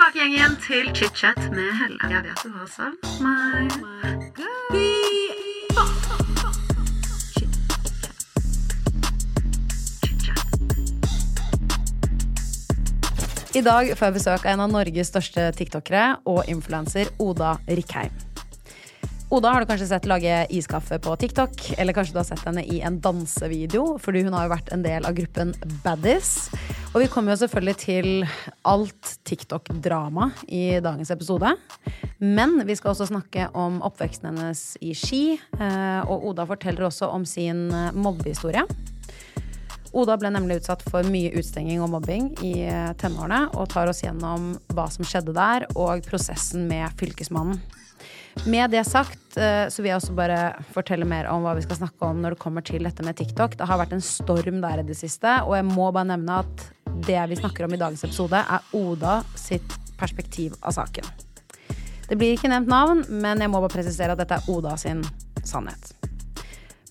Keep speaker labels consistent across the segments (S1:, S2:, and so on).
S1: tilbake igjen, til chit-chat med Helle. Jeg vet du har savnet meg.
S2: I dag får jeg besøk av en av Norges største tiktokere og influenser, Oda Rikheim. Oda har du kanskje sett lage iskaffe på TikTok, eller kanskje du har sett henne i en dansevideo, fordi hun har jo vært en del av gruppen Baddies. Og vi kommer jo selvfølgelig til alt TikTok-drama i dagens episode. Men vi skal også snakke om oppveksten hennes i Ski, eh, og Oda forteller også om sin eh, mobbehistorie. Oda ble nemlig utsatt for mye utstenging og mobbing i eh, tenårene, og tar oss gjennom hva som skjedde der, og prosessen med Fylkesmannen. Med det sagt eh, så vil jeg også bare fortelle mer om hva vi skal snakke om når det kommer til dette med TikTok. Det har vært en storm der i det siste, og jeg må bare nevne at det vi snakker om i dagens episode, er Oda sitt perspektiv av saken. Det blir ikke nevnt navn, men jeg må bare presisere at dette er Oda sin sannhet.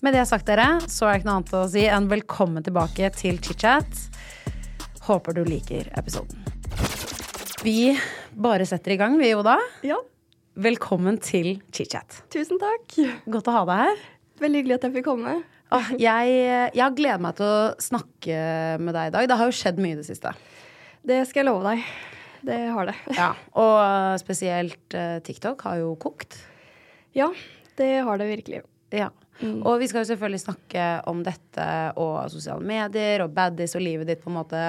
S2: Med det sagt, dere, så er det ikke noe annet å si enn velkommen tilbake til chit-chat. Håper du liker episoden. Vi bare setter i gang, vi, Oda.
S3: Ja,
S2: Velkommen til chit-chat.
S3: tusen takk.
S2: Godt å ha deg her.
S3: Veldig hyggelig at jeg fikk komme.
S2: Åh, jeg, jeg har gledet meg til å snakke med deg i dag. Det har jo skjedd mye i det siste.
S3: Det skal jeg love deg. Det har det.
S2: Ja, Og spesielt eh, TikTok har jo kokt.
S3: Ja, det har det virkelig.
S2: Ja. Og vi skal jo selvfølgelig snakke om dette og sosiale medier og baddies og livet ditt på en måte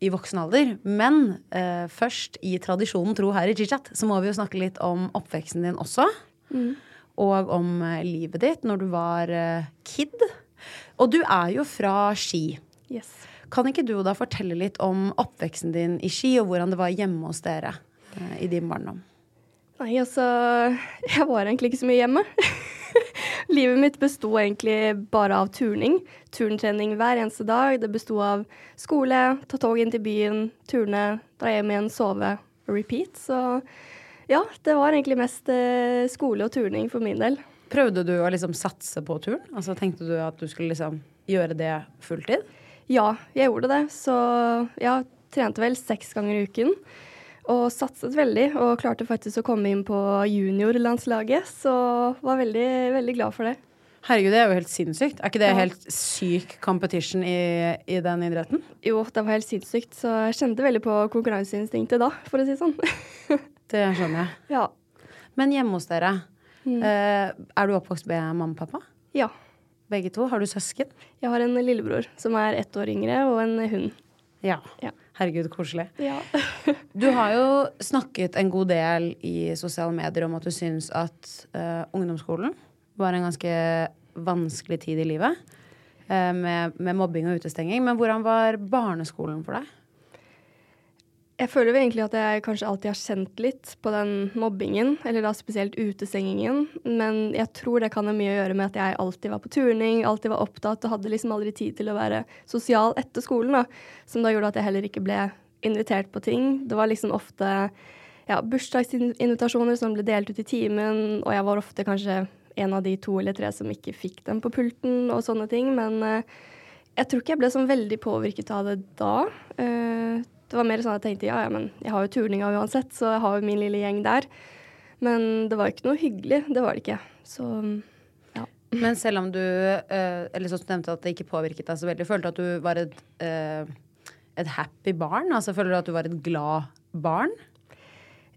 S2: i voksen alder. Men eh, først, i tradisjonen tro her i Chichat, så må vi jo snakke litt om oppveksten din også. Og om eh, livet ditt når du var eh, kid. Og du er jo fra Ski.
S3: Yes.
S2: Kan ikke du da fortelle litt om oppveksten din i Ski, og hvordan det var hjemme hos dere eh, i din barndom?
S3: Nei, altså Jeg var egentlig ikke så mye hjemme. Livet mitt besto egentlig bare av turning. Turntrening hver eneste dag. Det besto av skole, ta tog inn til byen, turne, dra hjem igjen, sove repeat. Så ja, det var egentlig mest eh, skole og turning for min del.
S2: Prøvde du å liksom satse på turn? Altså Tenkte du at du skulle liksom gjøre det fulltid?
S3: Ja, jeg gjorde det. Så jeg trente vel seks ganger i uken. Og satset veldig, og klarte faktisk å komme inn på juniorlandslaget. Så var veldig, veldig glad for det.
S2: Herregud, det er jo helt sinnssykt. Er ikke det
S3: Ja.
S2: helt syk competition i, i den idretten?
S3: Jo, det var helt sinnssykt, så jeg kjente veldig på konkurranseinstinktet da, for å si det sånn.
S2: Det skjønner jeg.
S3: ja.
S2: Men hjemme hos dere, mm. er du oppvokst med mamma og pappa?
S3: ja.
S2: Begge to? Har du søsken?
S3: Jeg har en lillebror som er ett år yngre, og en hund.
S2: Ja.
S3: Ja.
S2: Herregud, koselig.
S3: Ja.
S2: Du har jo snakket en god del i sosiale medier om at du syns at uh, ungdomsskolen var en ganske vanskelig tid i livet. Uh, med, med mobbing og utestenging. Men hvordan var barneskolen for deg?
S3: Jeg føler egentlig at jeg kanskje alltid har kjent litt på den mobbingen, eller da spesielt utestengingen, men jeg tror det kan ha mye å gjøre med at jeg alltid var på turning, alltid var opptatt og hadde liksom aldri tid til å være sosial etter skolen, da, som da gjorde at jeg heller ikke ble invitert på ting. Det var liksom ofte ja, bursdagsinvitasjoner som ble delt ut i timen, og jeg var ofte kanskje en av de to eller tre som ikke fikk dem på pulten og sånne ting, men eh, jeg tror ikke jeg ble sånn veldig påvirket av det da. Det var mer sånn at jeg tenkte ja, ja, men jeg har jo turninga uansett, så jeg har jo min lille gjeng der. Men det var ikke noe hyggelig. Det var det ikke. Så ja.
S2: Men selv om du eh, Eller sånn som du nevnte at det ikke påvirket deg så veldig, følte du at du var et, eh, et happy barn? Altså Føler du at du var et glad barn?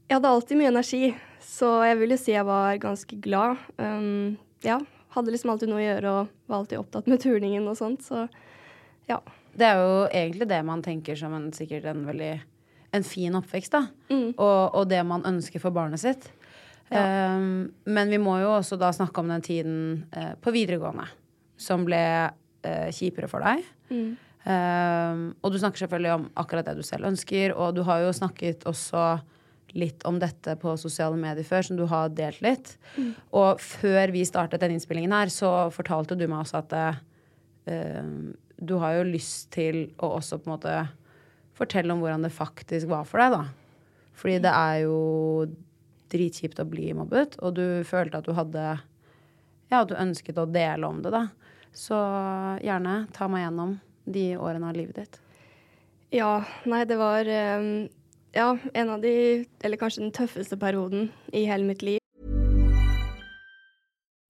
S3: Jeg hadde alltid mye energi, så jeg vil jo si jeg var ganske glad. Um, ja. Hadde liksom alltid noe å gjøre og var alltid opptatt med turningen og sånt, så ja.
S2: Det er jo egentlig det man tenker som en, sikkert en veldig en fin oppvekst, da.
S3: Mm.
S2: Og, og det man ønsker for barnet sitt. Um, men vi må jo også da snakke om den tiden uh, på videregående som ble uh, kjipere for deg.
S3: Mm.
S2: Um, og du snakker selvfølgelig om akkurat det du selv ønsker, og du har jo snakket også litt om dette på sosiale medier før, som du har delt litt. Og før vi startet den innspillingen her, så fortalte du meg også at eh, du har jo lyst til å også på en måte fortelle om hvordan det faktisk var for deg, da. Fordi det er jo dritkjipt å bli mobbet, og du følte at du hadde Ja, at du ønsket å dele om det, da. Så gjerne ta meg gjennom de årene av livet ditt.
S3: Ja, nei, det var um, ja, en av de, eller kanskje den tøffeste perioden i hele mitt liv.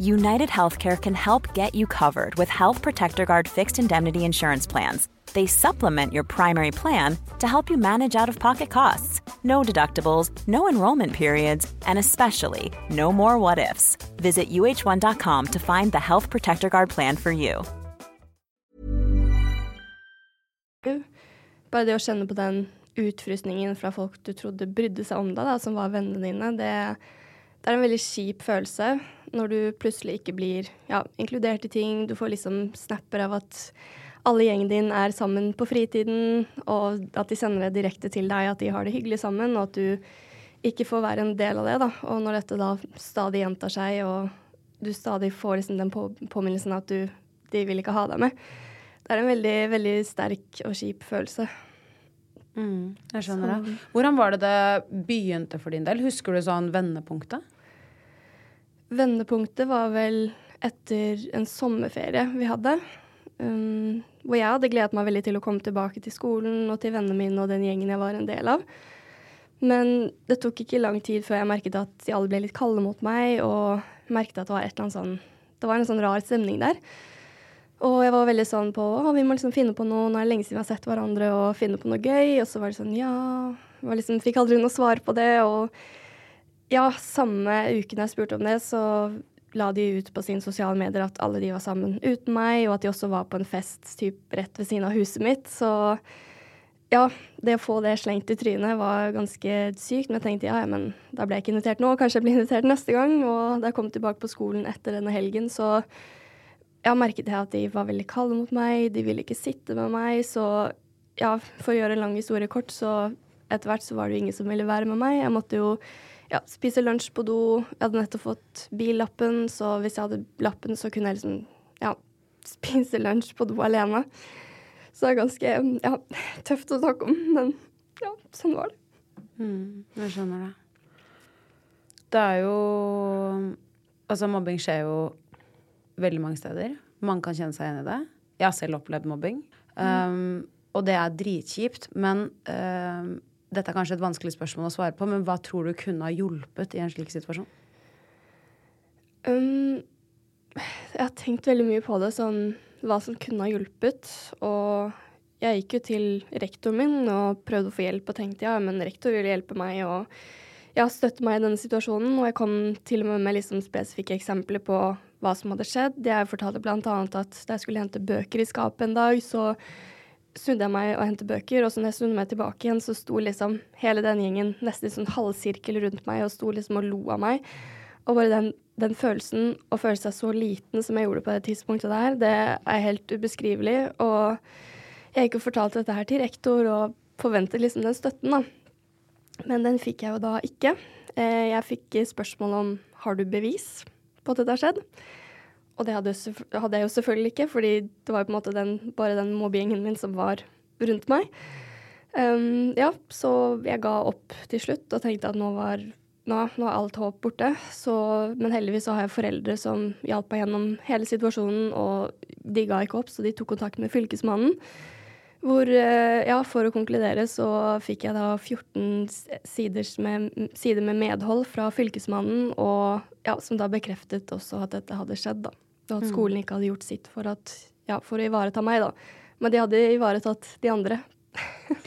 S4: United Healthcare can help get you covered with Health Protector Guard fixed indemnity insurance plans. They supplement your primary plan to help you manage out of pocket costs. No deductibles, no enrollment periods, and especially no more what ifs. Visit uh1.com to find the Health Protector Guard plan for you.
S3: Bare det å kjenne på den utfrysningen fra folk du trodde brydde seg om da, som var dine, det, det er en veldig kjip følelse når du plutselig ikke blir ja, inkludert i ting. Du får liksom snapper av at alle gjengen din er sammen på fritiden, og at de sender det direkte til deg, at de har det hyggelig sammen, og at du ikke får være en del av det. da. Og når dette da stadig gjentar seg, og du stadig får liksom den på påminnelsen at du, de vil ikke ha deg med, det er en veldig, veldig sterk og kjip følelse.
S2: Mm, jeg skjønner det. Hvordan var det det begynte for din del? Husker du sånn vendepunktet?
S3: Vendepunktet var vel etter en sommerferie vi hadde. Um, hvor jeg hadde gledet meg veldig til å komme tilbake til skolen og til vennene mine og den gjengen jeg var en del av. Men det tok ikke lang tid før jeg merket at de alle ble litt kalde mot meg, og merket at det var et eller annet sånn Det var en sånn rar stemning der. Og jeg var veldig sånn på å, vi må liksom finne på noe, nå er det lenge siden vi har sett hverandre, og finne på noe gøy. Og så var det sånn ja liksom, Fikk aldri noe svar på det. Og ja, samme uken jeg spurte om det, så la de ut på sine sosiale medier at alle de var sammen uten meg, og at de også var på en fest typ rett ved siden av huset mitt. Så ja, det å få det slengt i trynet var ganske sykt. Men jeg tenkte ja, ja, men da ble jeg ikke invitert nå, kanskje jeg blir invitert neste gang. Og da jeg kom tilbake på skolen etter denne helgen, så ja, merket jeg at de var veldig kalde mot meg. De ville ikke sitte med meg. Så ja, for å gjøre en lang historie kort, så etter hvert så var det jo ingen som ville være med meg. Jeg måtte jo ja, spise lunsj på do. Jeg hadde nettopp fått billappen, så hvis jeg hadde lappen, så kunne jeg liksom ja, spise lunsj på do alene. Så det er ganske ja, tøft å snakke om, men ja, sånn var det.
S2: Mm, jeg skjønner det. Det er jo Altså, mobbing skjer jo veldig mange steder. Mange kan kjenne seg igjen i det. Jeg har selv opplevd mobbing. Um, og det er dritkjipt. Men um, dette er kanskje et vanskelig spørsmål å svare på, men hva tror du kunne ha hjulpet i en slik situasjon?
S3: Um, jeg har tenkt veldig mye på det, sånn hva som kunne ha hjulpet. Og jeg gikk jo til rektoren min og prøvde å få hjelp og tenkte ja, men rektor vil hjelpe meg og ja, støtte meg i denne situasjonen. Og jeg kom til og med med liksom spesifikke eksempler på hva som hadde skjedd. Jeg fortalte bl.a. at da jeg skulle hente bøker i skapet en dag, så snudde jeg meg og hentet bøker, og så når jeg snudde meg tilbake igjen, så sto liksom hele den gjengen nesten i sånn halvsirkel rundt meg og sto liksom og lo av meg. Og bare den, den følelsen, å føle seg så liten som jeg gjorde på det tidspunktet der, det er helt ubeskrivelig. Og jeg gikk og fortalte dette her til rektor og forventet liksom den støtten, da. Men den fikk jeg jo da ikke. Eh, jeg fikk spørsmål om har du bevis på at dette har skjedd. Og det hadde, jeg jo selvfølgelig ikke, fordi det var jo på en måte den, bare den mobbegjengen min som var rundt meg. Um, ja, så jeg ga opp til slutt og tenkte at nå var nå, nå er alt håp borte. Så, men heldigvis så har jeg foreldre som hjalp meg gjennom hele situasjonen og de ga ikke opp, så de tok kontakt med Fylkesmannen. Hvor, eh, ja, for å konkludere så fikk jeg da 14 sider med, sider med medhold fra Fylkesmannen, og ja, som da bekreftet også at dette hadde skjedd, da. Og at skolen ikke hadde gjort sitt for, at, ja, for å ivareta meg, da. Men de hadde ivaretatt de andre.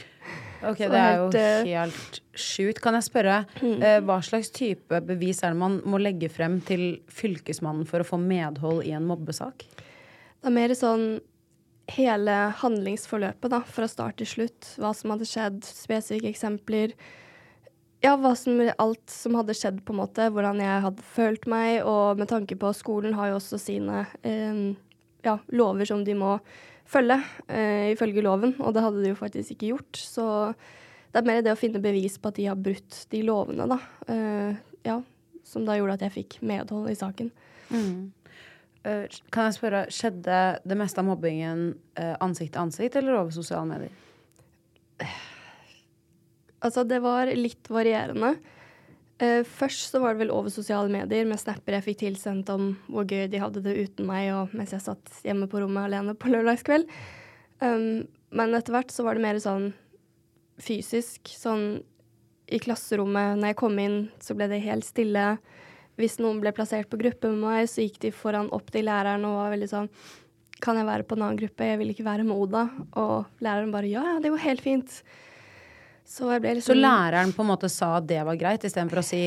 S2: Ok, Det er jo
S3: helt, eh,
S2: sjukt. Kan jeg spørre, eh, hva slags type bevis er det man må legge frem til Fylkesmannen for å få medhold i en mobbesak?
S3: Det er mer sånn hele handlingsforløpet, da, fra start til slutt. Hva som hadde skjedd, spesifikke eksempler. Ja, hva som, alt som hadde skjedd, på en måte. Hvordan jeg hadde følt meg. Og med tanke på skolen har jo også sine eh, ja, lover som de må følge, eh, ifølge loven. Og det hadde de jo faktisk ikke gjort. Så det er mer det å finne bevis på at de har brutt de lovene, da. Eh, ja, som da gjorde at jeg fikk medhold i saken.
S2: Eh, kan jeg spørre, Skjedde det meste av mobbingen uh, ansikt til ansikt eller over sosiale medier?
S3: Altså, det var litt varierende. Eh, først så var det vel over sosiale medier med snapper jeg fikk tilsendt om hvor gøy de hadde det uten meg, og mens jeg satt hjemme på rommet alene på lørdagskveld. Um, men etter hvert så var det mer sånn fysisk. Sånn i klasserommet, når jeg kom inn, så ble det helt stille. Hvis noen ble plassert på gruppe med meg, så gikk de foran opp til læreren og var veldig sånn Kan jeg være på en annen gruppe? Jeg vil ikke være med Oda. Og læreren bare Ja, ja, det går helt fint. Så ble
S2: Så
S3: liksom
S2: læreren på en måte sa at det var greit, istedenfor å si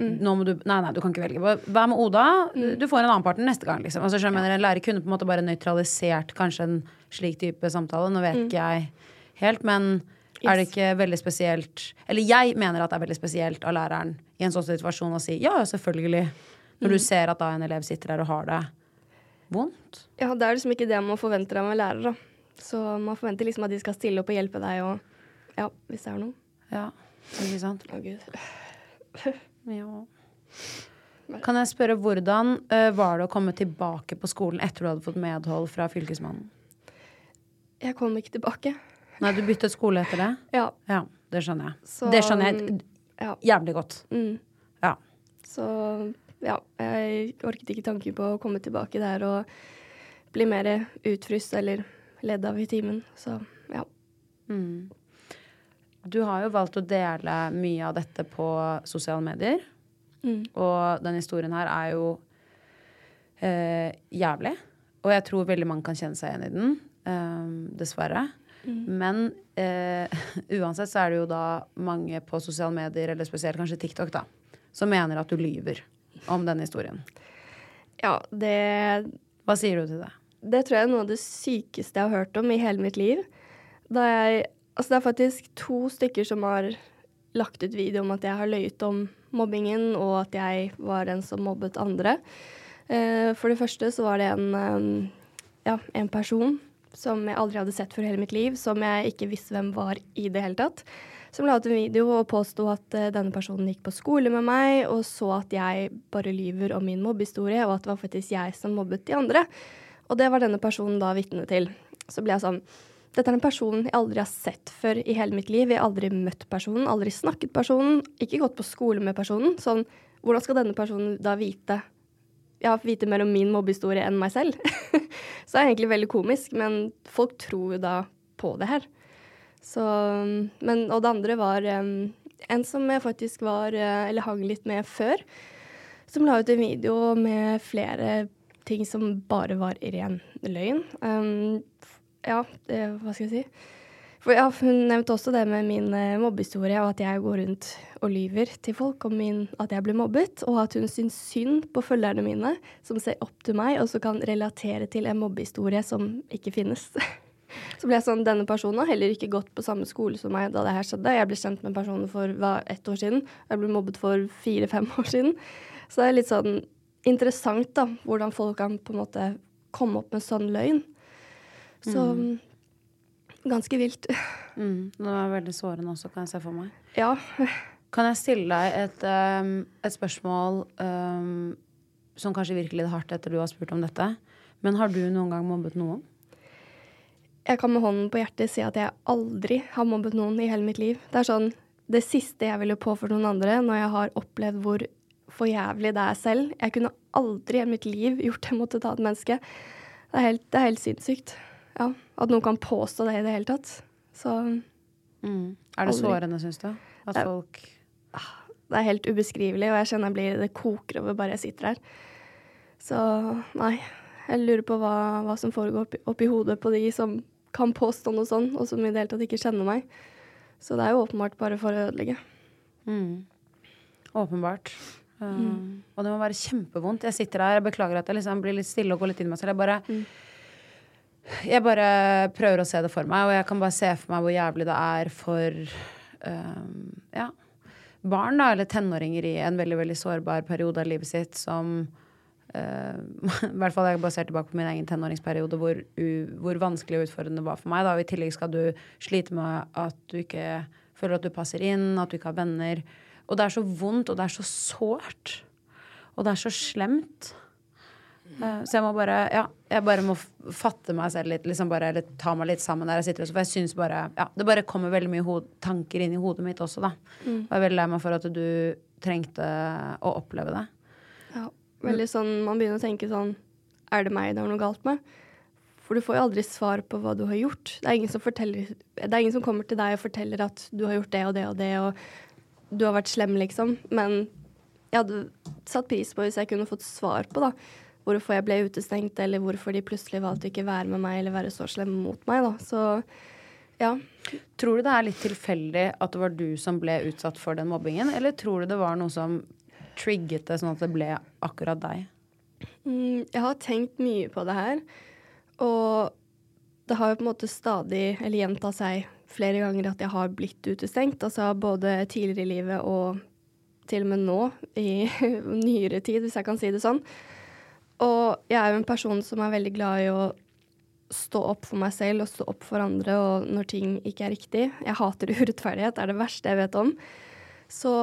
S2: må du, Nei, nei, du kan ikke velge. Vær med Oda. Du får en annen partner neste gang. Liksom. Altså, mener, en lærer kunne på en måte bare nøytralisert kanskje en slik type samtale. Nå vet ikke jeg helt, men er det ikke veldig spesielt Eller jeg mener at det er veldig spesielt av læreren i en sånn situasjon å si ja, ja, selvfølgelig. Når du ser at da en elev sitter der og har det vondt.
S3: Ja, det er liksom ikke det man forventer av en lærer, da. Så man forventer liksom at de skal stille opp og hjelpe deg og Ja, hvis det er noe.
S2: Ja, ikke sant?
S3: Å, gud.
S2: Ja. Kan jeg spørre, hvordan uh, var det å komme tilbake på skolen etter du hadde fått medhold fra Fylkesmannen?
S3: Jeg kom ikke tilbake.
S2: Nei, du byttet skole etter det?
S3: Ja.
S2: Ja, det skjønner jeg.
S3: Så,
S2: det skjønner jeg
S3: Ja.
S2: jævlig godt.
S3: Mm.
S2: Ja.
S3: Så ja, jeg orket ikke tanken på å komme tilbake der og bli mer utfryst eller ledd av i timen. Så ja.
S2: Du har jo valgt å dele mye av dette på sosiale medier.
S3: Mm.
S2: Og den historien her er jo eh, jævlig. Og jeg tror veldig mange kan kjenne seg igjen i den. eh, dessverre. Men eh, uansett så er det jo da mange på sosiale medier, eller spesielt kanskje TikTok, da, som mener at du lyver om denne historien.
S3: Ja, det
S2: Hva sier du til det?
S3: Det tror jeg er noe av det sykeste jeg har hørt om i hele mitt liv. Da jeg Altså, det er faktisk to stykker som har lagt ut video om at jeg har løyet om mobbingen, og at jeg var den som mobbet andre. Eh, for det første så var det en, um, ja, en person som jeg aldri hadde sett før hele mitt liv, som jeg ikke visste hvem var i det hele tatt. Som la ut en video og påsto at uh, denne personen gikk på skole med meg, og så at jeg bare lyver om min mobbehistorie, og at det var faktisk jeg som mobbet de andre. Og det var denne personen da vitne til. Så ble jeg sånn Dette er en person jeg aldri har sett før i hele mitt liv. Jeg har aldri møtt personen, aldri snakket personen, ikke gått på skole med personen. Sånn, hvordan skal denne personen da vite ja, vite mer om min mobbehistorie enn meg selv? så det er egentlig veldig komisk, men folk tror jo da på det her. Så Men Og det andre var um, en som jeg faktisk var, uh, eller hang litt med før, som la ut en video med flere ting som bare var ren løgn. Um, ja, det, hva skal jeg si? For ja, Hun nevnte også det med min uh, mobbehistorie, og at jeg går rundt og lyver til folk om min, at jeg ble mobbet, og at hun syns synd på følgerne mine, som ser opp til meg, og som kan relatere til en mobbehistorie som ikke finnes. Så ble jeg sånn, Denne personen har heller ikke gått på samme skole som meg da det her skjedde. Jeg ble kjent med personen for hva, ett år siden. Jeg ble mobbet for fire-fem år siden. Så det er litt sånn interessant da, hvordan folk kan på en måte komme opp med sånn løgn. Så ganske vilt.
S2: Mm, det var veldig sårende også, kan jeg se for meg.
S3: Ja.
S2: Kan jeg stille deg et, um, et spørsmål um, som kanskje virker litt hardt etter du har spurt om dette? Men har du noen gang mobbet noen?
S3: Jeg kan med hånden på hjertet si at jeg aldri har mobbet noen i hele mitt liv. Det er sånn det siste jeg ville påført noen andre når jeg har opplevd hvor for jævlig det er selv. Jeg kunne aldri i mitt liv gjort det mot et annet menneske. Det er helt, det er helt sinnssykt. Ja, At noen kan påstå det i det hele tatt. Så
S2: Mm. Er det
S3: Aldri.
S2: sårende, syns du? At
S3: Det
S2: folk
S3: det er helt ubeskrivelig, og jeg kjenner jeg blir, det koker over bare jeg sitter her. Så nei, jeg lurer på hva, hva som foregår oppi, oppi hodet på de som kan påstå noe sånn, og som i det hele tatt ikke kjenner meg. Så det er jo åpenbart bare for å ødelegge.
S2: mm. Åpenbart. Uh, Og det må være kjempevondt. Jeg sitter her, jeg beklager at jeg liksom blir litt stille og går litt inn i meg selv. Jeg bare Jeg bare prøver å se det for meg, og jeg kan bare se for meg hvor jævlig det er for um, ja, barn da, eller tenåringer i en veldig veldig sårbar periode av livet sitt som uh, I hvert fall jeg bare ser tilbake på min egen tenåringsperiode, hvor, hvor vanskelig og utfordrende det var for meg. Da. Og I tillegg skal du slite med at du ikke føler at du passer inn, at du ikke har venner. Og det er så vondt, og det er så sårt. Og det er så slemt. Eh, Så jeg må bare ja, jeg bare må fatte meg selv litt, liksom bare, eller ta meg litt sammen der jeg sitter. For jeg synes bare ja, Det bare kommer veldig mye tanker inn i hodet mitt også, da. Og jeg er veldig lei meg for at du trengte å oppleve det.
S3: Ja, veldig sånn, Man begynner å tenke sånn Er det meg det er noe galt med? For du får jo aldri svar på hva du har gjort. Det er ingen som, forteller, det er ingen som kommer til deg og forteller at du har gjort det og det og det, og du har vært slem, liksom. Men jeg hadde satt pris på hvis jeg kunne fått svar på da, hvorfor jeg ble utestengt, eller hvorfor de plutselig valgte ikke være med meg eller være så slemme mot meg. da. Så ja.
S2: Tror du det er litt tilfeldig at det var du som ble utsatt for den mobbingen, eller tror du det var noe som trigget det sånn at det ble akkurat deg?
S3: Mm, jeg har tenkt mye på det her, og det har jo på en måte stadig, eller gjenta seg flere ganger at jeg har blitt utestengt. Altså både tidligere i livet og til og med nå, i nyere tid, hvis jeg kan si det sånn. Og jeg er jo en person som er veldig glad i å stå opp for meg selv og stå opp for andre og når ting ikke er riktig. Jeg hater urettferdighet, det er det verste jeg vet om. Så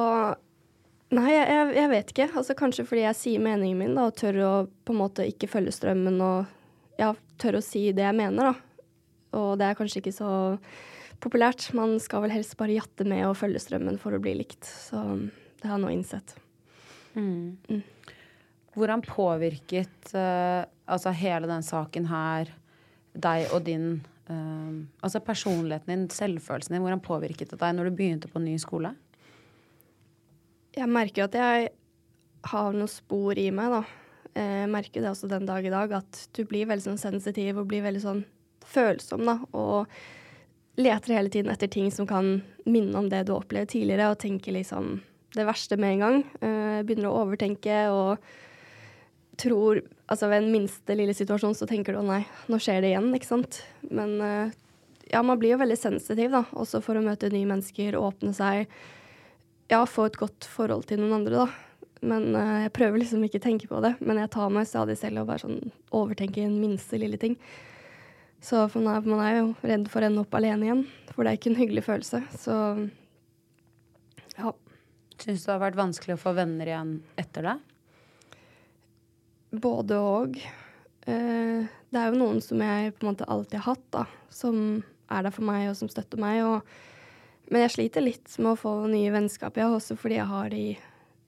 S3: Nei, jeg, jeg, vet ikke. Altså, kanskje fordi jeg sier meningen min da, og tør å på en måte ikke følge strømmen og ja, tør å si det jeg mener. da. Og det er kanskje ikke så populært. Man skal vel helst bare jatte med og følge strømmen for å bli likt. Så det har jeg nå innsett.
S2: Hvordan påvirket uh, altså hele den saken her deg og din uh, Altså personligheten din, selvfølelsen din, hvordan påvirket det deg når du begynte på ny skole?
S3: Jeg merker at jeg har noen spor i meg, da. Eh, Jeg merker det også den dag i dag, at du blir veldig sånn sensitiv og blir veldig sånn følsom, da. Og leter hele tiden etter ting som kan minne om det du opplevde tidligere, og tenker liksom det verste med en gang. Begynner å overtenke og tror Altså ved en minste lille situasjon så tenker du å nei, nå skjer det igjen, ikke sant. Men eh, ja, man blir jo veldig sensitiv, da. Også for å møte nye mennesker, åpne seg ja, få et godt forhold til noen andre, da. Men eh, jeg prøver liksom ikke å tenke på det. Men jeg tar meg stadig selv og bare sånn overtenker en minste lille ting. Så man er, man er jo redd for å ende opp alene igjen. For det er ikke en hyggelig følelse. Så ja.
S2: Syns du det har vært vanskelig å få venner igjen etter det?
S3: Både og. Eh, det er jo noen som jeg på en måte alltid har hatt, da. Som er der for meg, og som støtter meg. Og, men jeg sliter litt med å få nye vennskap, ja, også fordi jeg har de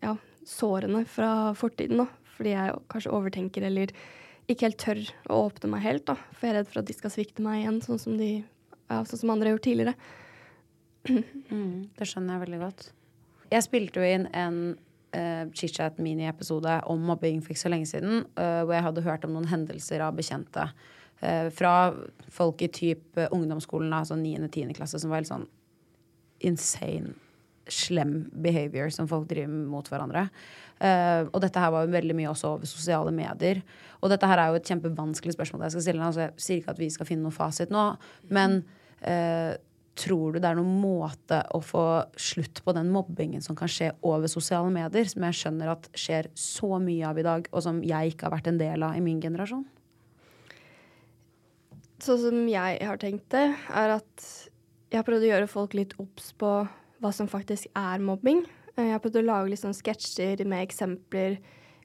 S3: ja, sårene fra fortiden. da. Fordi jeg kanskje overtenker eller ikke helt tør å åpne meg helt. da. For jeg er redd for at de skal svikte meg igjen, sånn som, de, ja, sånn som andre har gjort tidligere.
S2: Mm, det skjønner jeg veldig godt. Jeg spilte jo inn en uh, chit-chat-miniepisode om mobbing for ikke så lenge siden, uh, hvor jeg hadde hørt om noen hendelser av bekjente eh, fra folk i typ eh, ungdomsskolen, altså 9.-10. klasse, som var helt sånn insane slem behavior som folk driver mot hverandre. Uh, og dette her var jo veldig mye også over sosiale medier. Og dette her er jo et kjempevanskelig spørsmål jeg skal stille. Altså, jeg sier ikke at vi skal finne noe fasit nå, men eh, tror du det er noen måte å få slutt på den mobbingen som kan skje over sosiale medier, som jeg skjønner at skjer så mye av i dag, og som jeg ikke har vært en del av i min generasjon?
S3: Sånn som jeg har tenkt det, er at jeg har prøvd å gjøre folk litt obs på hva som faktisk er mobbing. Eh, Jeg har prøvd å lage litt sånn sketsjer med eksempler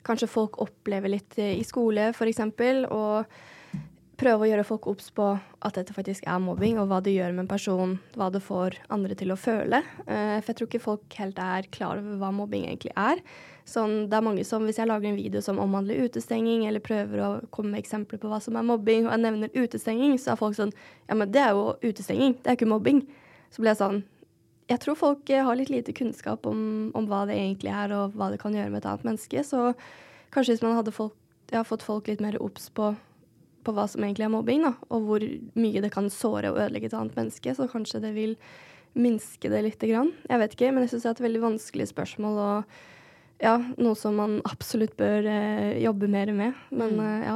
S3: kanskje folk opplever litt eh, i skole, f.eks. Og prøve å gjøre folk obs på at dette faktisk er mobbing, og hva det gjør med en person, hva det får andre til å føle. Eh, for jeg tror ikke folk helt er klar over hva mobbing egentlig er. Sånn, det er mange som, Hvis jeg lager en video som omhandler utestenging, eller prøver å komme med eksempler på hva som er mobbing, og jeg nevner utestenging, så er folk sånn Ja, men det er jo utestenging, det er ikke mobbing. Så blir jeg sånn Jeg tror folk eh, har litt lite kunnskap om, om hva det egentlig er, og hva det kan gjøre med et annet menneske. Så kanskje hvis man hadde folk, ja, fått folk litt mer obs på på hva som egentlig er mobbing, da, og hvor mye det kan såre og ødelegge et annet menneske, så kanskje det vil minske det lite grann. Jeg vet ikke, men jeg syns det er et veldig vanskelig spørsmål og ja, noe som man absolutt bør eh, jobbe mer med. Men eh, ja.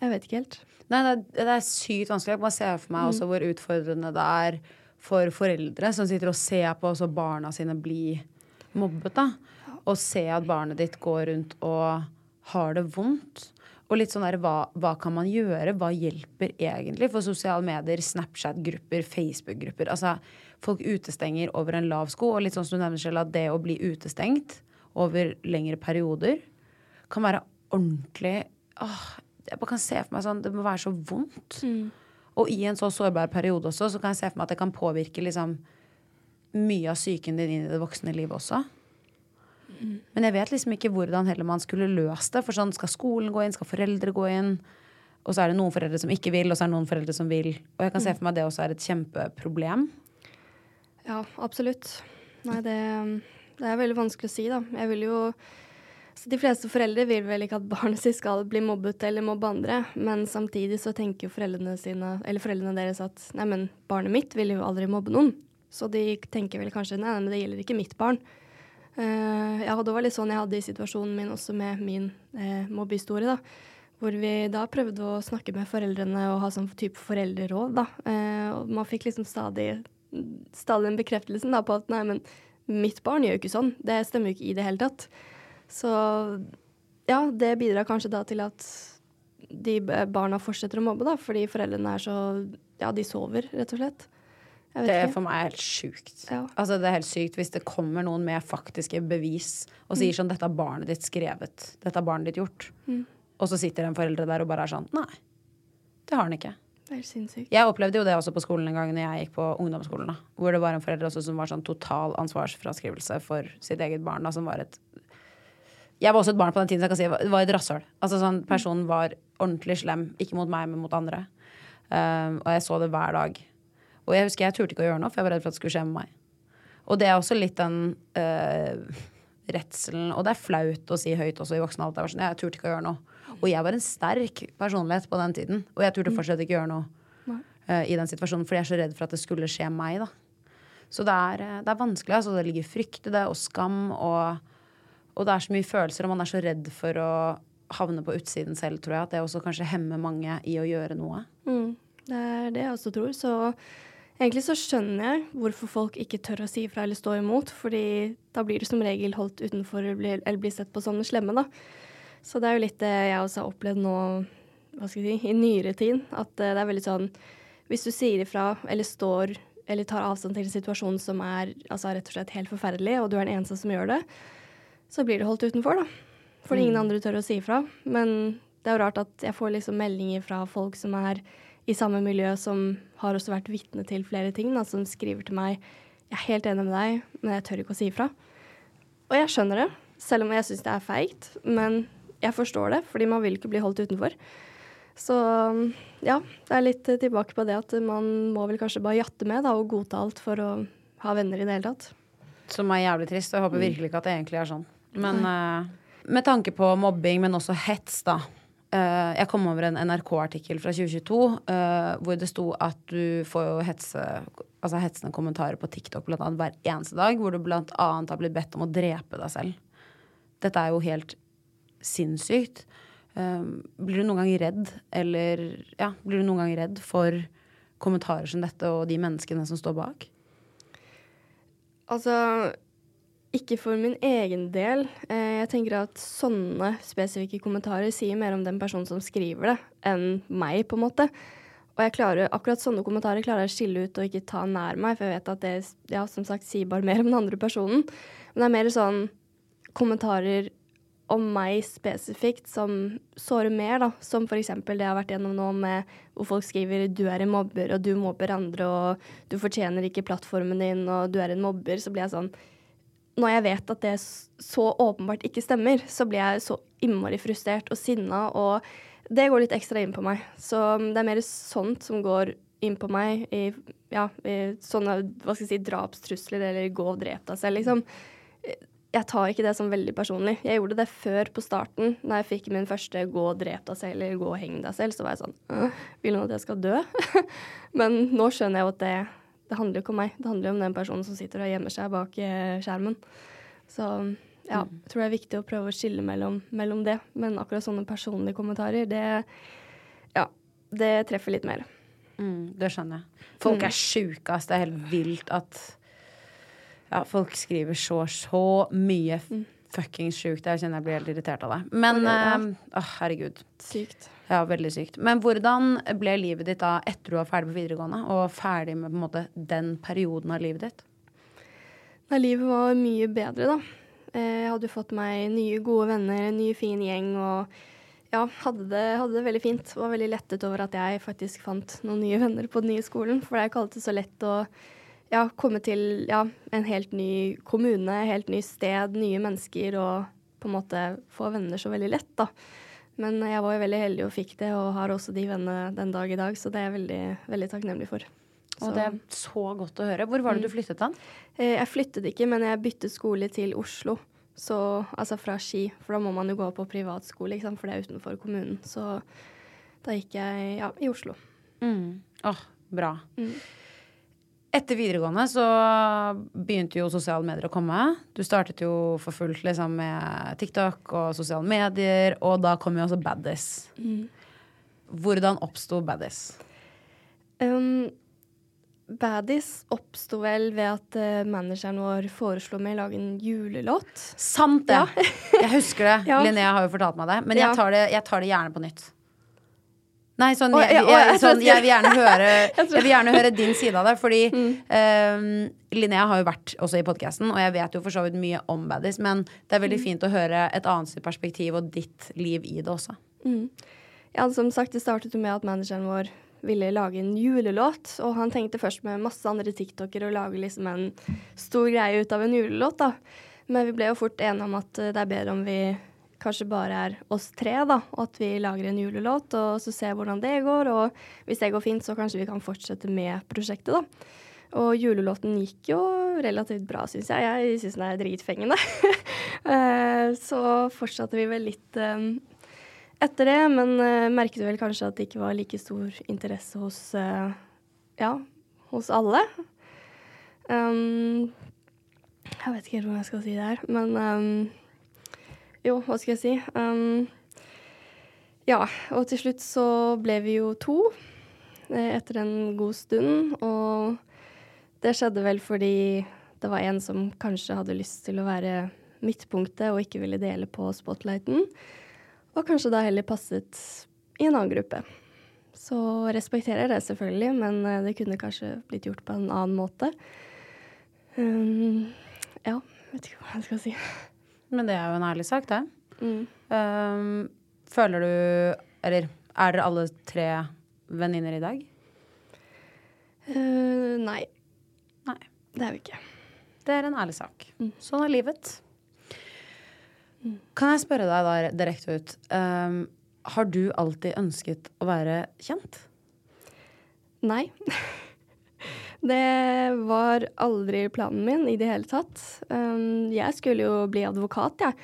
S3: Jeg vet ikke helt.
S2: Nei, det er, det er sykt vanskelig. Jeg bare ser for meg også hvor utfordrende det er for foreldre som sitter og ser på også barna sine bli mobbet. da. Og se at barnet ditt går rundt og har det vondt. Og litt sånn der, hva, hva kan man gjøre? Hva hjelper egentlig? For sosiale medier, Snapchat-grupper, Facebook-grupper. Altså, folk utestenger over en lav sko. Og litt sånn som du nevner selv, at det å bli utestengt over lengre perioder kan være ordentlig åh, Jeg bare kan se for meg sånn Det må være så vondt. Og i en så sårbar periode også, så kan jeg se for meg at det kan påvirke liksom mye av psyken din inn i det voksne livet også. Men jeg vet liksom ikke hvordan heller man skulle løst det. For sånn, skal skolen gå inn, skal foreldre gå inn? Og så er det noen foreldre som ikke vil, og så er det noen foreldre som vil. Og jeg kan se for meg at det også er et kjempeproblem.
S3: Ja, absolutt. Nei, det, det er veldig vanskelig å si, da. Jeg vil jo så De fleste foreldre vil vel ikke at barnet sitt skal bli mobbet eller mobbe andre, men samtidig så tenker jo foreldrene sine, foreldrene deres at nei, barnet mitt vil jo aldri mobbe noen. Så de tenker vel kanskje nei, men det gjelder ikke mitt barn. Uh, ja, det var litt sånn jeg hadde i situasjonen min også med min uh, mobbehistorie, da. Hvor vi da prøvde å snakke med foreldrene og ha sånn type foreldreråd, da. Uh, og man fikk liksom stadig, stadig den bekreftelsen da på at nei, men mitt barn gjør jo ikke sånn. Det stemmer jo ikke i det hele tatt. Så ja, det bidrar kanskje da til at de barna fortsetter å mobbe, da, fordi foreldrene er så Ja, de sover, rett og slett.
S2: Det er
S3: ikke.
S2: for meg helt sjukt.
S3: Ja.
S2: Altså, det er helt sykt hvis det kommer noen med faktiske bevis og sier sånn 'Dette har barnet ditt skrevet. Dette har barnet ditt gjort'. Og så sitter en foreldre der og bare er sånn Nei. Det har han ikke. Jeg opplevde jo det også på skolen en gang når jeg gikk på ungdomsskolen. da, Hvor det var en forelder også som var sånn total ansvarsfraskrivelse for sitt eget barn. da, som var et... Jeg var også et barn på den tiden, så jeg kan si det var et rasshøl. Altså sånn, Personen var ordentlig slem. Ikke mot meg, men mot andre. Um, og jeg så det hver dag. Og jeg husker jeg turte ikke å gjøre noe, for jeg var redd for at det skulle skje med meg. Og det er også litt den uh, redselen Og det er flaut å si høyt også i voksen alder. Sånn, Jeg turte ikke å gjøre noe. Og jeg var en sterk personlighet på den tiden. Og jeg turte fortsatt ikke gjøre noe uh, i den situasjonen, fordi jeg er så redd for at det skulle skje meg. da. Så det er, uh, det er vanskelig. altså Det ligger frykt i det, og skam, og, og det er så mye følelser, og man er så redd for å havne på utsiden selv, tror jeg, at det også kanskje hemmer mange i å gjøre noe.
S3: Mm, det er det jeg også tror. Så egentlig så skjønner jeg hvorfor folk ikke tør å si ifra eller stå imot, fordi da blir du som regel holdt utenfor eller blir, eller blir sett på som den slemme, da. Så det er jo litt det jeg også har opplevd nå hva skal jeg si, i nyere tid. At eh, det er veldig sånn Hvis du sier ifra eller står eller tar avstand til en situasjon som er altså, rett og slett helt forferdelig, og du er den eneste som gjør det, så blir du holdt utenfor, da. Fordi ingen andre tør å si ifra. Men det er jo rart at jeg får liksom meldinger fra folk som er i samme miljø, som har også vært vitne til flere ting, da, som skriver til meg jeg er helt enig med deg, men jeg tør ikke å si ifra. Og jeg skjønner det, selv om jeg syns det er feigt. Men jeg forstår det, fordi man vil ikke bli holdt utenfor. Så ja, det er litt tilbake på det at man må vel kanskje bare jatte med da, og godta alt for å ha venner i det hele tatt.
S2: Som er jævlig trist. og Jeg håper virkelig ikke at det egentlig er sånn. Men uh, med tanke på mobbing, men også hets, da. Uh, jeg kom over en NRK-artikkel fra 2022 uh, hvor det sto at du får jo hetse, altså hetsende kommentarer på TikTok blant annet hver eneste dag, hvor du blant annet har blitt bedt om å drepe deg selv. Dette er jo helt sinnssykt. Um, blir du noen gang redd, eller ja, blir du noen gang redd for kommentarer som dette og de menneskene som står bak?
S3: Altså ikke for min egen del. Eh, jeg tenker at sånne spesifikke kommentarer sier mer om den personen som skriver det, enn meg, på en måte. Og klarer, akkurat sånne kommentarer klarer jeg å skille ut og ikke ta nær meg, for jeg vet at det ja, som sagt sier bare mer om den andre personen. Men det er mer sånn kommentarer om meg spesifikt som sårer mer, da. Som eksempel det jeg har vært gjennom nå med hvor folk skriver 'du er en mobber', og 'du mobber andre', og 'du fortjener ikke plattformen din', og 'du er en mobber', så blir jeg sånn Når jeg vet at det så åpenbart ikke stemmer, så blir jeg så innmari frustrert og sinna, og det går litt ekstra inn på meg. Så det er mer sånt som går inn på meg i, ja, i sånne hva skal jeg si, drapstrusler eller 'gå og drep deg selv', liksom jeg tar ikke det som veldig personlig. Jeg gjorde det før på starten, da jeg fikk min første 'gå og drep deg selv' eller 'gå og heng deg selv'. Så var jeg sånn Vil hun at jeg skal dø? Men nå skjønner jeg jo at det, det handler jo ikke om meg. Det handler jo om den personen som sitter og gjemmer seg bak skjermen. Så ja, jeg tror det er viktig å prøve å skille mellom, mellom det. Men akkurat sånne personlige kommentarer, det Ja, det treffer litt mer.
S2: Mm, det skjønner jeg. Folk er sjuke, ass. Det er helt vilt at ja, folk skriver så, så mye mm. fuckings sjukt. Jeg kjenner jeg blir helt irritert av det. Men uh, herregud.
S3: Sykt.
S2: Ja, veldig sykt. Men hvordan ble livet ditt da etter du var ferdig på videregående, og ferdig med på en måte den perioden av livet ditt?
S3: Nei, livet var mye bedre, da. Eh, jeg hadde fått meg nye, gode venner, en ny, fin gjeng og ja, hadde det, hadde det veldig fint. Var veldig lettet over at jeg faktisk fant noen nye venner på den nye skolen. For det er ikke alltid så lett å ja, komme til ja, en helt ny kommune, helt ny sted, nye mennesker, og på en måte få venner så veldig lett, da. Men jeg var jo veldig heldig og fikk det, og har også de vennene den dag i dag, så det er jeg veldig, veldig takknemlig for.
S2: Så. Og det er så godt å høre. Hvor var det du flyttet da?
S3: Jeg flyttet ikke, men jeg byttet skole til Oslo. Så, altså fra Ski, for da må man jo gå på privatskole, ikke sant? for det er utenfor kommunen. Så da gikk jeg ja, i Oslo.
S2: Mm. Åh, oh, bra. Mm. Etter videregående så begynte jo sosiale medier å komme. Du startet jo for fullt liksom, med TikTok og sosiale medier, og da kom jo også Baddies. Mm. Hvordan oppsto Baddies?
S3: Um, Baddies oppsto vel ved at uh, manageren vår foreslo meg å lage en julelåt.
S2: Sant det! Ja. jeg husker det. ja. Linnea har jo fortalt meg det. Men jeg tar det, jeg tar det gjerne på nytt. Nei, sånn, jeg, jeg, jeg, sånn, jeg, vil gjerne høre, jeg vil gjerne høre din side av det. Fordi mm. uh, Linnea har jo vært også i podkasten, og jeg vet jo for så vidt mye om baddies, men det er veldig mm. fint å høre et annet perspektiv og ditt liv i det også.
S3: Mm. Ja, som sagt, det startet jo med at manageren vår ville lage en julelåt. Og han tenkte først med masse andre tiktokere å lage liksom en stor greie ut av en julelåt, da. Men vi ble jo fort enige om at eh, det er bedre om vi kanskje bare er oss tre, da. Og at vi lager en julelåt, og så ser hvordan det går. Og hvis det går fint, så kanskje vi kan fortsette med prosjektet, da. Og julelåten gikk jo relativt bra, syns jeg. Jeg syns den er dritfengende. Eh, så fortsatte vi vel litt um, etter det, men uh, merket vel kanskje at det ikke var like stor interesse hos uh, ja, hos alle. Um, jeg vet ikke helt hvordan jeg skal si det her, men um, jo, hva skal jeg si? Um, ja, og til slutt så ble vi jo to etter en god stund, og det skjedde vel fordi det var en som kanskje hadde lyst til å være midtpunktet og ikke ville dele på spotlighten. Og kanskje da heller passet i en annen gruppe. Så respekterer det selvfølgelig, men eh, det kunne kanskje blitt gjort på en annen måte. Um, ja, vet ikke hva jeg skal si.
S2: Men det er jo en ærlig sak, det.
S3: Mm.
S2: Um, føler du Eller er dere alle tre venninner i dag?
S3: Uh, nei.
S2: Nei.
S3: Det er vi ikke.
S2: Det er en ærlig sak.
S3: Mm.
S2: Sånn er livet. Kan jeg spørre deg da direkte ut. Um, har du alltid ønsket å være kjent?
S3: Nei. Det var aldri planen min i det hele tatt. Um, jeg skulle jo bli advokat, jeg.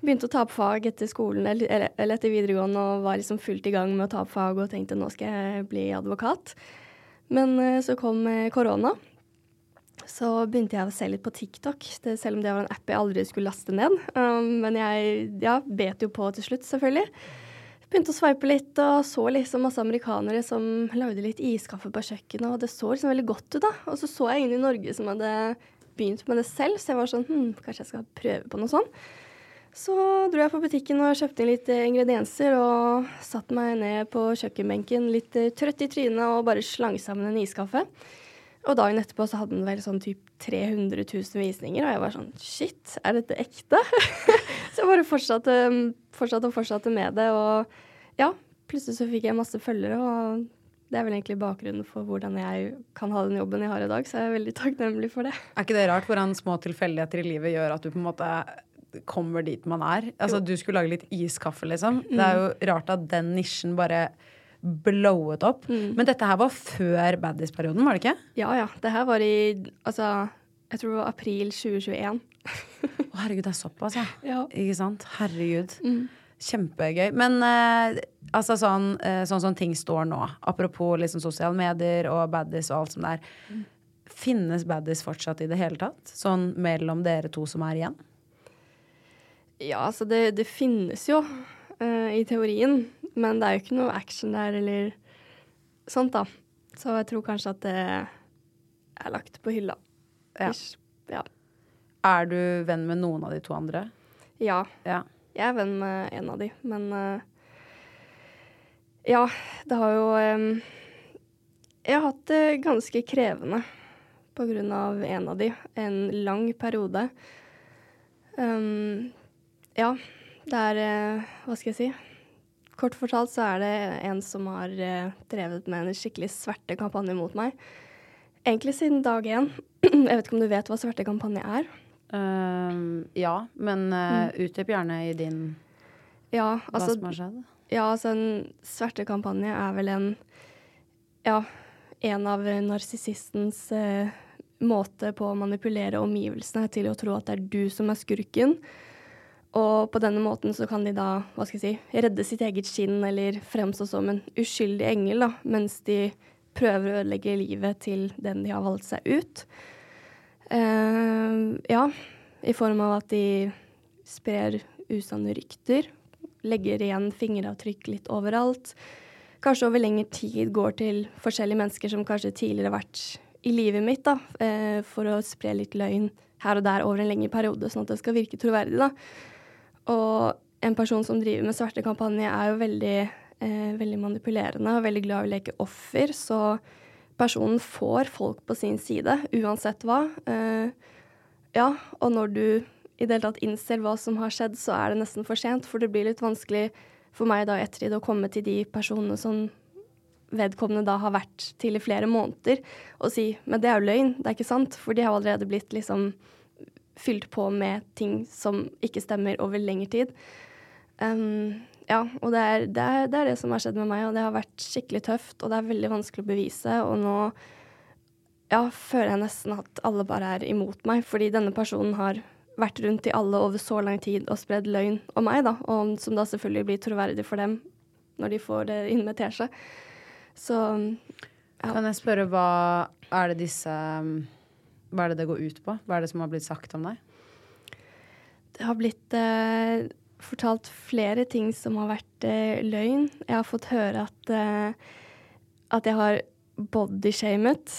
S3: Begynte å ta opp fag etter skolen eller, etter videregående og var liksom fullt i gang med å ta opp fag og tenkte nå skal jeg bli advokat. Men uh, så kom uh, korona. Så begynte jeg å se litt på TikTok, det, selv om det var en app jeg aldri skulle laste ned. Um, men jeg ja, bet jo på til slutt, selvfølgelig. Begynte å sveipe litt og så liksom masse amerikanere som lagde litt iskaffe på kjøkkenet, og det så liksom veldig godt ut, da. Og så så jeg ingen i Norge som hadde begynt med det selv, så jeg var sånn hm, kanskje jeg skal prøve på noe sånt. Så dro jeg på butikken og kjøpte inn litt ingredienser og satte meg ned på kjøkkenbenken litt trøtt i trynet og bare slang sammen en iskaffe. Og dagen etterpå så hadde den vel sånn typ 300 000 visninger, og jeg var sånn shit, er dette ekte? så jeg bare fortsatte, fortsatte og fortsatte med det, og ja, plutselig så fikk jeg masse følgere, og det er vel egentlig bakgrunnen for hvordan jeg kan ha den jobben jeg har i dag, så jeg er veldig takknemlig for det.
S2: Er ikke det rart hvordan små tilfeldigheter i livet gjør at du på en måte kommer dit man er? Altså, du skulle lage litt iskaffe, liksom. Det er jo rart at den nisjen bare blowet opp.
S3: Mm.
S2: Men dette her var før Baddies-perioden, var det ikke?
S3: Ja ja. Det her var i altså, jeg tror det var april 2021.
S2: Å, herregud, det er såpass, ja.
S3: Ja.
S2: Ikke sant? Herregud.
S3: Mm.
S2: Kjempegøy. Men eh, altså sånn, eh, sånn som ting står nå, apropos liksom sosiale medier og baddies og alt som det er.
S3: Mm.
S2: Finnes baddies fortsatt i det hele tatt? Sånn mellom dere to som er igjen?
S3: Ja, altså det, det finnes jo eh, i teorien, men det er jo ikke noe action der eller sånt, da. Så jeg tror kanskje at det er lagt på hylla.
S2: Ja.
S3: Ja.
S2: Er du venn med noen av de to andre?
S3: Ja.
S2: Ja.
S3: Jeg er venn med en av de, men uh, Ja, det har jo um, Jeg har hatt det ganske krevende på grunn av en av de. En lang periode. Um, ja, det er uh, Hva skal jeg si? Kort fortalt så er det en som har eh, drevet med en skikkelig svertekampanje mot meg. Egentlig siden dag én. Jeg vet ikke om du vet hva svertekampanje er?
S2: Ehm, ja, men uh, utdyp gjerne i din
S3: Ja,
S2: hva
S3: altså
S2: som har skjedd.
S3: Ja, altså en svertekampanje er vel en Ja, en av narsissistens uh, måte på å manipulere omgivelsene til å tro at det er du som er skurken. Og på denne måten så kan de da, hva skal jeg si, redde sitt eget skinn eller fremstå som en uskyldig engel, da, mens de prøver å ødelegge livet til den de har valgt seg ut. Uh, ja, i form av at de sprer usanne rykter, legger igjen fingeravtrykk litt overalt. Kanskje over lengre tid går til forskjellige mennesker som kanskje tidligere har vært i livet mitt, da, uh, for å spre litt løgn her og der over en lengre periode, sånn at det skal virke troverdig. da. Og en person som driver med svertekampanje, er jo veldig, eh, veldig manipulerende og veldig glad i å leke offer, så personen får folk på sin side, uansett hva. Eh, ja, og når du i det hele tatt innser hva som har skjedd, så er det nesten for sent, for det blir litt vanskelig for meg da i ettertid å komme til de personene som vedkommende da har vært til i flere måneder, og si men det er jo løgn, det er ikke sant, for de har allerede blitt liksom fylt på med ting som ikke stemmer over lengre tid. Um, ja, og det er, det, er, det er, det som har skjedd med meg, og det har vært skikkelig tøft, og det er veldig vanskelig å bevise, og nå ja, føler jeg nesten at alle bare er imot meg, fordi denne personen har vært rundt i alle over så lang tid og spredd løgn om meg, da, og som da selvfølgelig blir troverdig for dem når de får det inn med teskje. Så
S2: ja. Kan jeg spørre hva er det disse Hva er det det går ut på? Hva er det som har blitt sagt om deg?
S3: Det har blitt eh, fortalt flere ting som har vært eh, løgn. Jeg har fått høre at, eh, at jeg har bodyshamet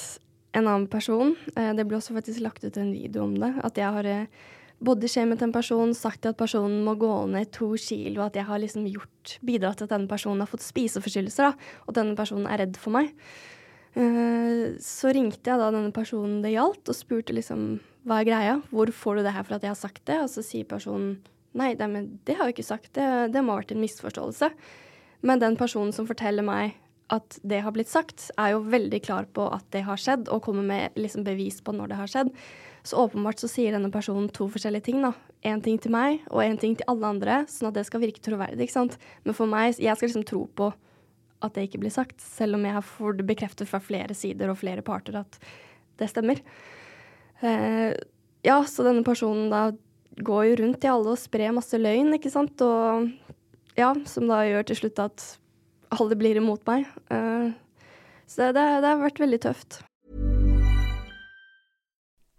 S3: en annen person. Eh, det ble også faktisk lagt ut en video om det. At jeg har eh, bodyshamet en person, sagt at personen må gå ned to kilo, at jeg har liksom gjort, bidratt til at denne personen har fått spiseforstyrrelser, og at denne personen er redd for meg. Uh, så ringte jeg da denne personen det gjaldt, og spurte liksom hva er greia, hvor får du det her for at jeg har sagt det? Og så sier personen nei, det, men det har jeg ikke sagt, det, det må ha vært en misforståelse. Men den personen som forteller meg at det har blitt sagt, er jo veldig klar på at det har skjedd, og kommer med liksom bevis på når det har skjedd. Så åpenbart så sier denne personen to forskjellige ting. da. Én ting til meg, og én ting til alle andre, sånn at det skal virke troverdig. ikke sant? Men for meg, jeg skal liksom tro på at det ikke blir sagt, selv om jeg fått det bekreftet fra flere sider og flere parter at det stemmer. Eh, ja, så denne personen da går jo rundt i alle og sprer masse løgn, ikke sant, og ja, som da gjør til slutt at alle blir imot meg. Eh, så det, det har vært veldig tøft.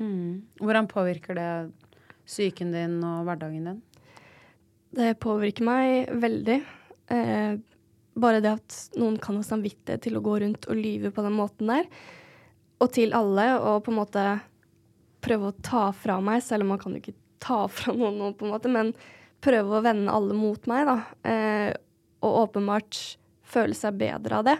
S2: Mm. Hvordan påvirker det psyken din og hverdagen din?
S3: Det påvirker meg veldig. Eh, bare det at noen kan ha samvittighet til å gå rundt og lyve på den måten der. Og til alle, og på en måte prøve å ta fra meg, selv om man kan jo ikke ta fra noen noe, på en måte, men prøve å vende alle mot meg, da. Eh, og åpenbart føle seg bedre av det.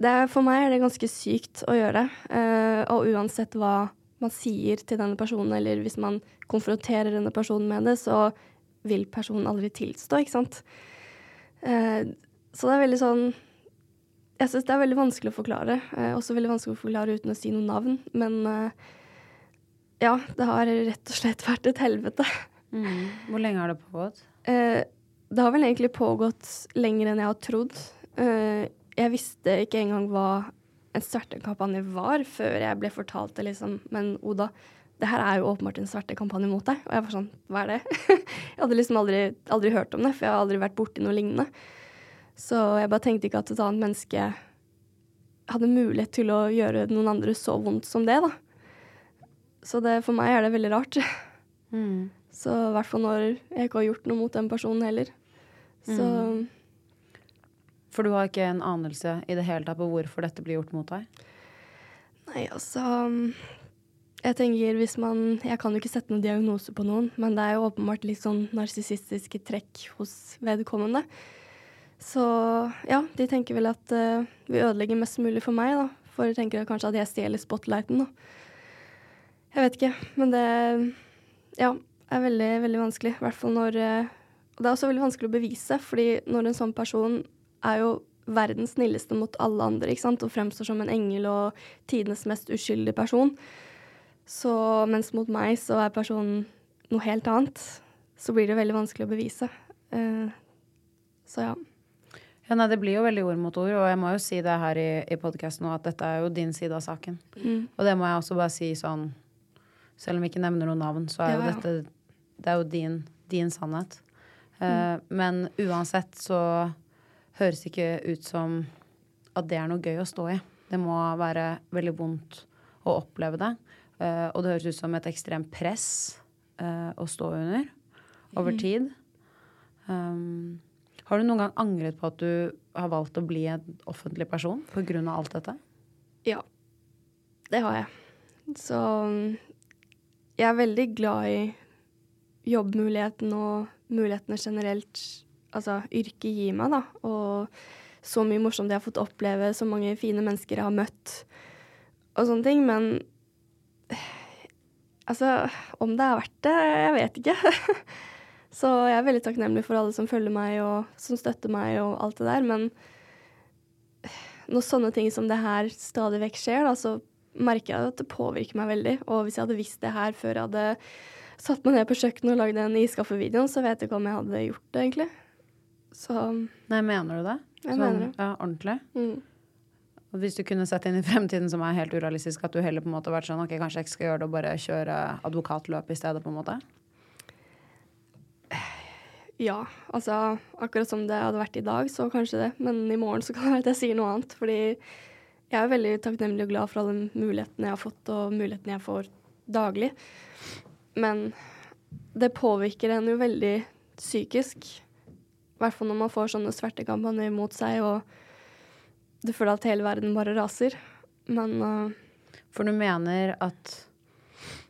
S3: det. For meg er det ganske sykt å gjøre. Eh, og uansett hva man sier til denne personen, eller hvis man konfronterer denne personen med det, så vil personen aldri tilstå, ikke sant. Eh, så det er veldig sånn Jeg syns det er veldig vanskelig å forklare. Eh, også veldig vanskelig å forklare uten å si noe navn. Men eh, ja, det har rett og slett vært et helvete.
S2: Mm. Hvor lenge har det pågått?
S3: Eh, det har vel egentlig pågått lenger enn jeg har trodd. Eh, jeg visste ikke engang hva en svertekampanje var, før jeg ble fortalt det, liksom. Men Oda, det her er jo åpenbart en svertekampanje mot deg. Og jeg var sånn, hva er det? jeg hadde liksom aldri, aldri, hørt om det, for jeg har aldri vært borti noe lignende. Så jeg bare tenkte ikke at et annet menneske hadde mulighet til å gjøre noen andre så vondt som det, da. Så det, for meg er det veldig rart. Mm. Så i hvert fall når jeg ikke har gjort noe mot den personen heller. Så mm.
S2: For du har ikke en anelse i det hele tatt på hvorfor dette blir gjort mot deg?
S3: Nei, altså Jeg tenker hvis man Jeg kan jo ikke sette noen diagnose på noen, men det er jo åpenbart litt sånn narsissistiske trekk hos vedkommende. Så ja, de tenker vel at uh, vi ødelegger mest mulig for meg, da. For de tenker kanskje at jeg stjeler spotlighten, da. Jeg vet ikke, men det ja, er veldig, veldig vanskelig. I hvert fall når uh, det er også veldig vanskelig å bevise, fordi når en sånn person er jo verdens snilleste mot alle andre ikke sant? og fremstår som en engel og tidenes mest uskyldige person. Så mens mot meg så er personen noe helt annet, så blir det veldig vanskelig å bevise. Uh, så ja.
S2: Ja, nei, Det blir jo veldig ord mot ord, og jeg må jo si det her i, i podkasten at dette er jo din side av saken. Mm. Og det må jeg også bare si sånn Selv om vi ikke nevner noe navn, så er ja, jo dette Det er jo din, din sannhet. Uh, mm. Men uansett så høres ikke ut som at det er noe gøy å stå i. Det må være veldig vondt å oppleve det. Uh, og det høres ut som et ekstremt press uh, å stå under over mm. tid. Um, har du noen gang angret på at du har valgt å bli en offentlig person pga. alt dette?
S3: Ja, det har jeg. Så jeg er veldig glad i jobbmuligheten og mulighetene generelt altså, yrket gir meg, da. Og så mye morsomt jeg har fått oppleve, så mange fine mennesker jeg har møtt, og sånne ting. Men altså, om det er verdt det, jeg vet ikke. så jeg er veldig takknemlig for alle som følger meg, og som støtter meg, og alt det der. Men når sånne ting som det her stadig vekk skjer, da, så merker jeg at det påvirker meg veldig. Og hvis jeg hadde visst det her før jeg hadde satt meg ned på kjøkkenet og lagd den iskaffevideoen, så vet jeg ikke om jeg hadde gjort det, egentlig. Så
S2: Nei, mener du det?
S3: Jeg sånn, mener det.
S2: Ja, ordentlig? Mm. Og hvis du kunne sett inn i fremtiden som er helt urealistisk, at du heller på en måte vært sånn ok, kanskje jeg ikke skal gjøre det og bare kjøre advokatløp i stedet, på en måte?
S3: Ja, altså akkurat som det hadde vært i dag, så kanskje det. Men i morgen så kan det være at jeg sier noe annet. Fordi jeg er veldig takknemlig og glad for alle mulighetene jeg har fått, og mulighetene jeg får daglig. Men det påvirker en jo veldig psykisk. I hvert fall når man får sånne svertekampanjer mot seg, og du føler at hele verden bare raser. Men uh,
S2: For du mener at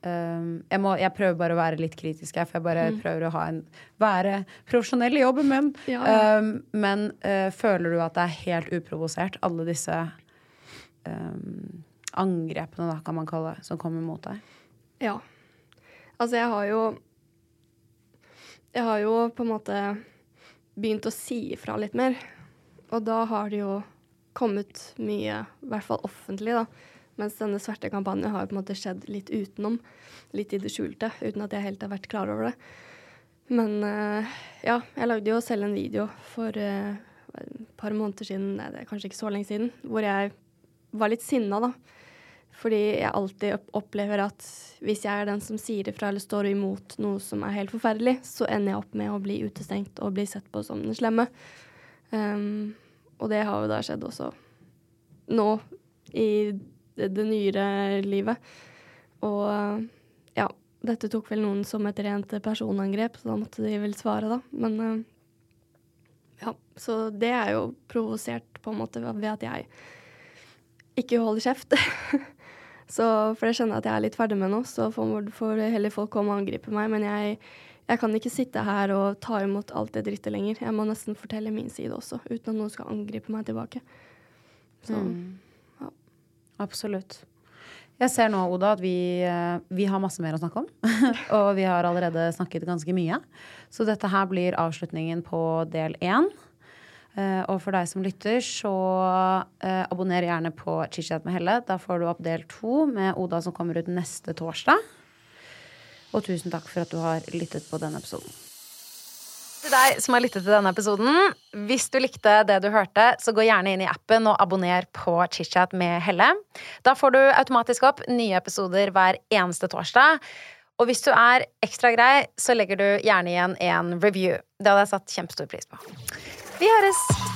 S2: um, jeg, må, jeg, prøver bare å være litt kritisk her, for jeg bare mm. prøver å en, være profesjonell i jobben min. Ja, ja. Um, men uh, føler du at det er helt uprovosert, alle disse um, angrepene, da, kan man kalle det, som kommer mot deg?
S3: Ja. Altså, jeg har jo Jeg har jo på en måte begynt å si ifra litt mer. Og da har det jo kommet mye, i hvert fall offentlig, da. Mens denne svarte kampanjen har jo på en måte skjedd litt utenom. Litt i det skjulte, uten at jeg helt har vært klar over det. Men uh, ja, jeg lagde jo selv en video for uh, et par måneder siden, nei, det er kanskje ikke så lenge siden, hvor jeg var litt sinna, da. Fordi jeg alltid opplever at hvis jeg er den som sier ifra eller står imot noe som er helt forferdelig, så ender jeg opp med å bli utestengt og bli sett på som den slemme. Um, og det har jo da skjedd også nå, i det, det nyere livet. Og ja, dette tok vel noen som et rent personangrep, så da måtte de vel svare, da. Men uh, ja, så det er jo provosert på en måte ved at jeg ikke holder kjeft. Så, for jeg skjønner at jeg er litt ferdig med nå, så får, får heller folk komme og angripe meg. Men jeg, jeg, kan ikke sitte her og ta imot alt det drittet lenger. Jeg må nesten fortelle min side også, uten at noen skal angripe meg tilbake. Så, mm.
S2: ja. Absolutt. Jeg ser nå, Oda, at vi, eh, vi har masse mer å snakke om. og vi har allerede snakket ganske mye. Så dette her blir avslutningen på del én. Uh, og for deg som lytter, så uh, abonner gjerne på Chichat med Helle. Da får du opp del to med Oda som kommer ut neste torsdag. Og tusen takk for at du har lyttet på denne episoden. Til deg som har lyttet til denne episoden, hvis du likte det du hørte, så gå gjerne inn i appen og abonner på ChitChat med Helle. Da får du automatisk opp nye episoder hver eneste torsdag. Og hvis du er ekstra grei, så legger du gjerne igjen en review. Det hadde jeg satt kjempestor pris på. Vi høres!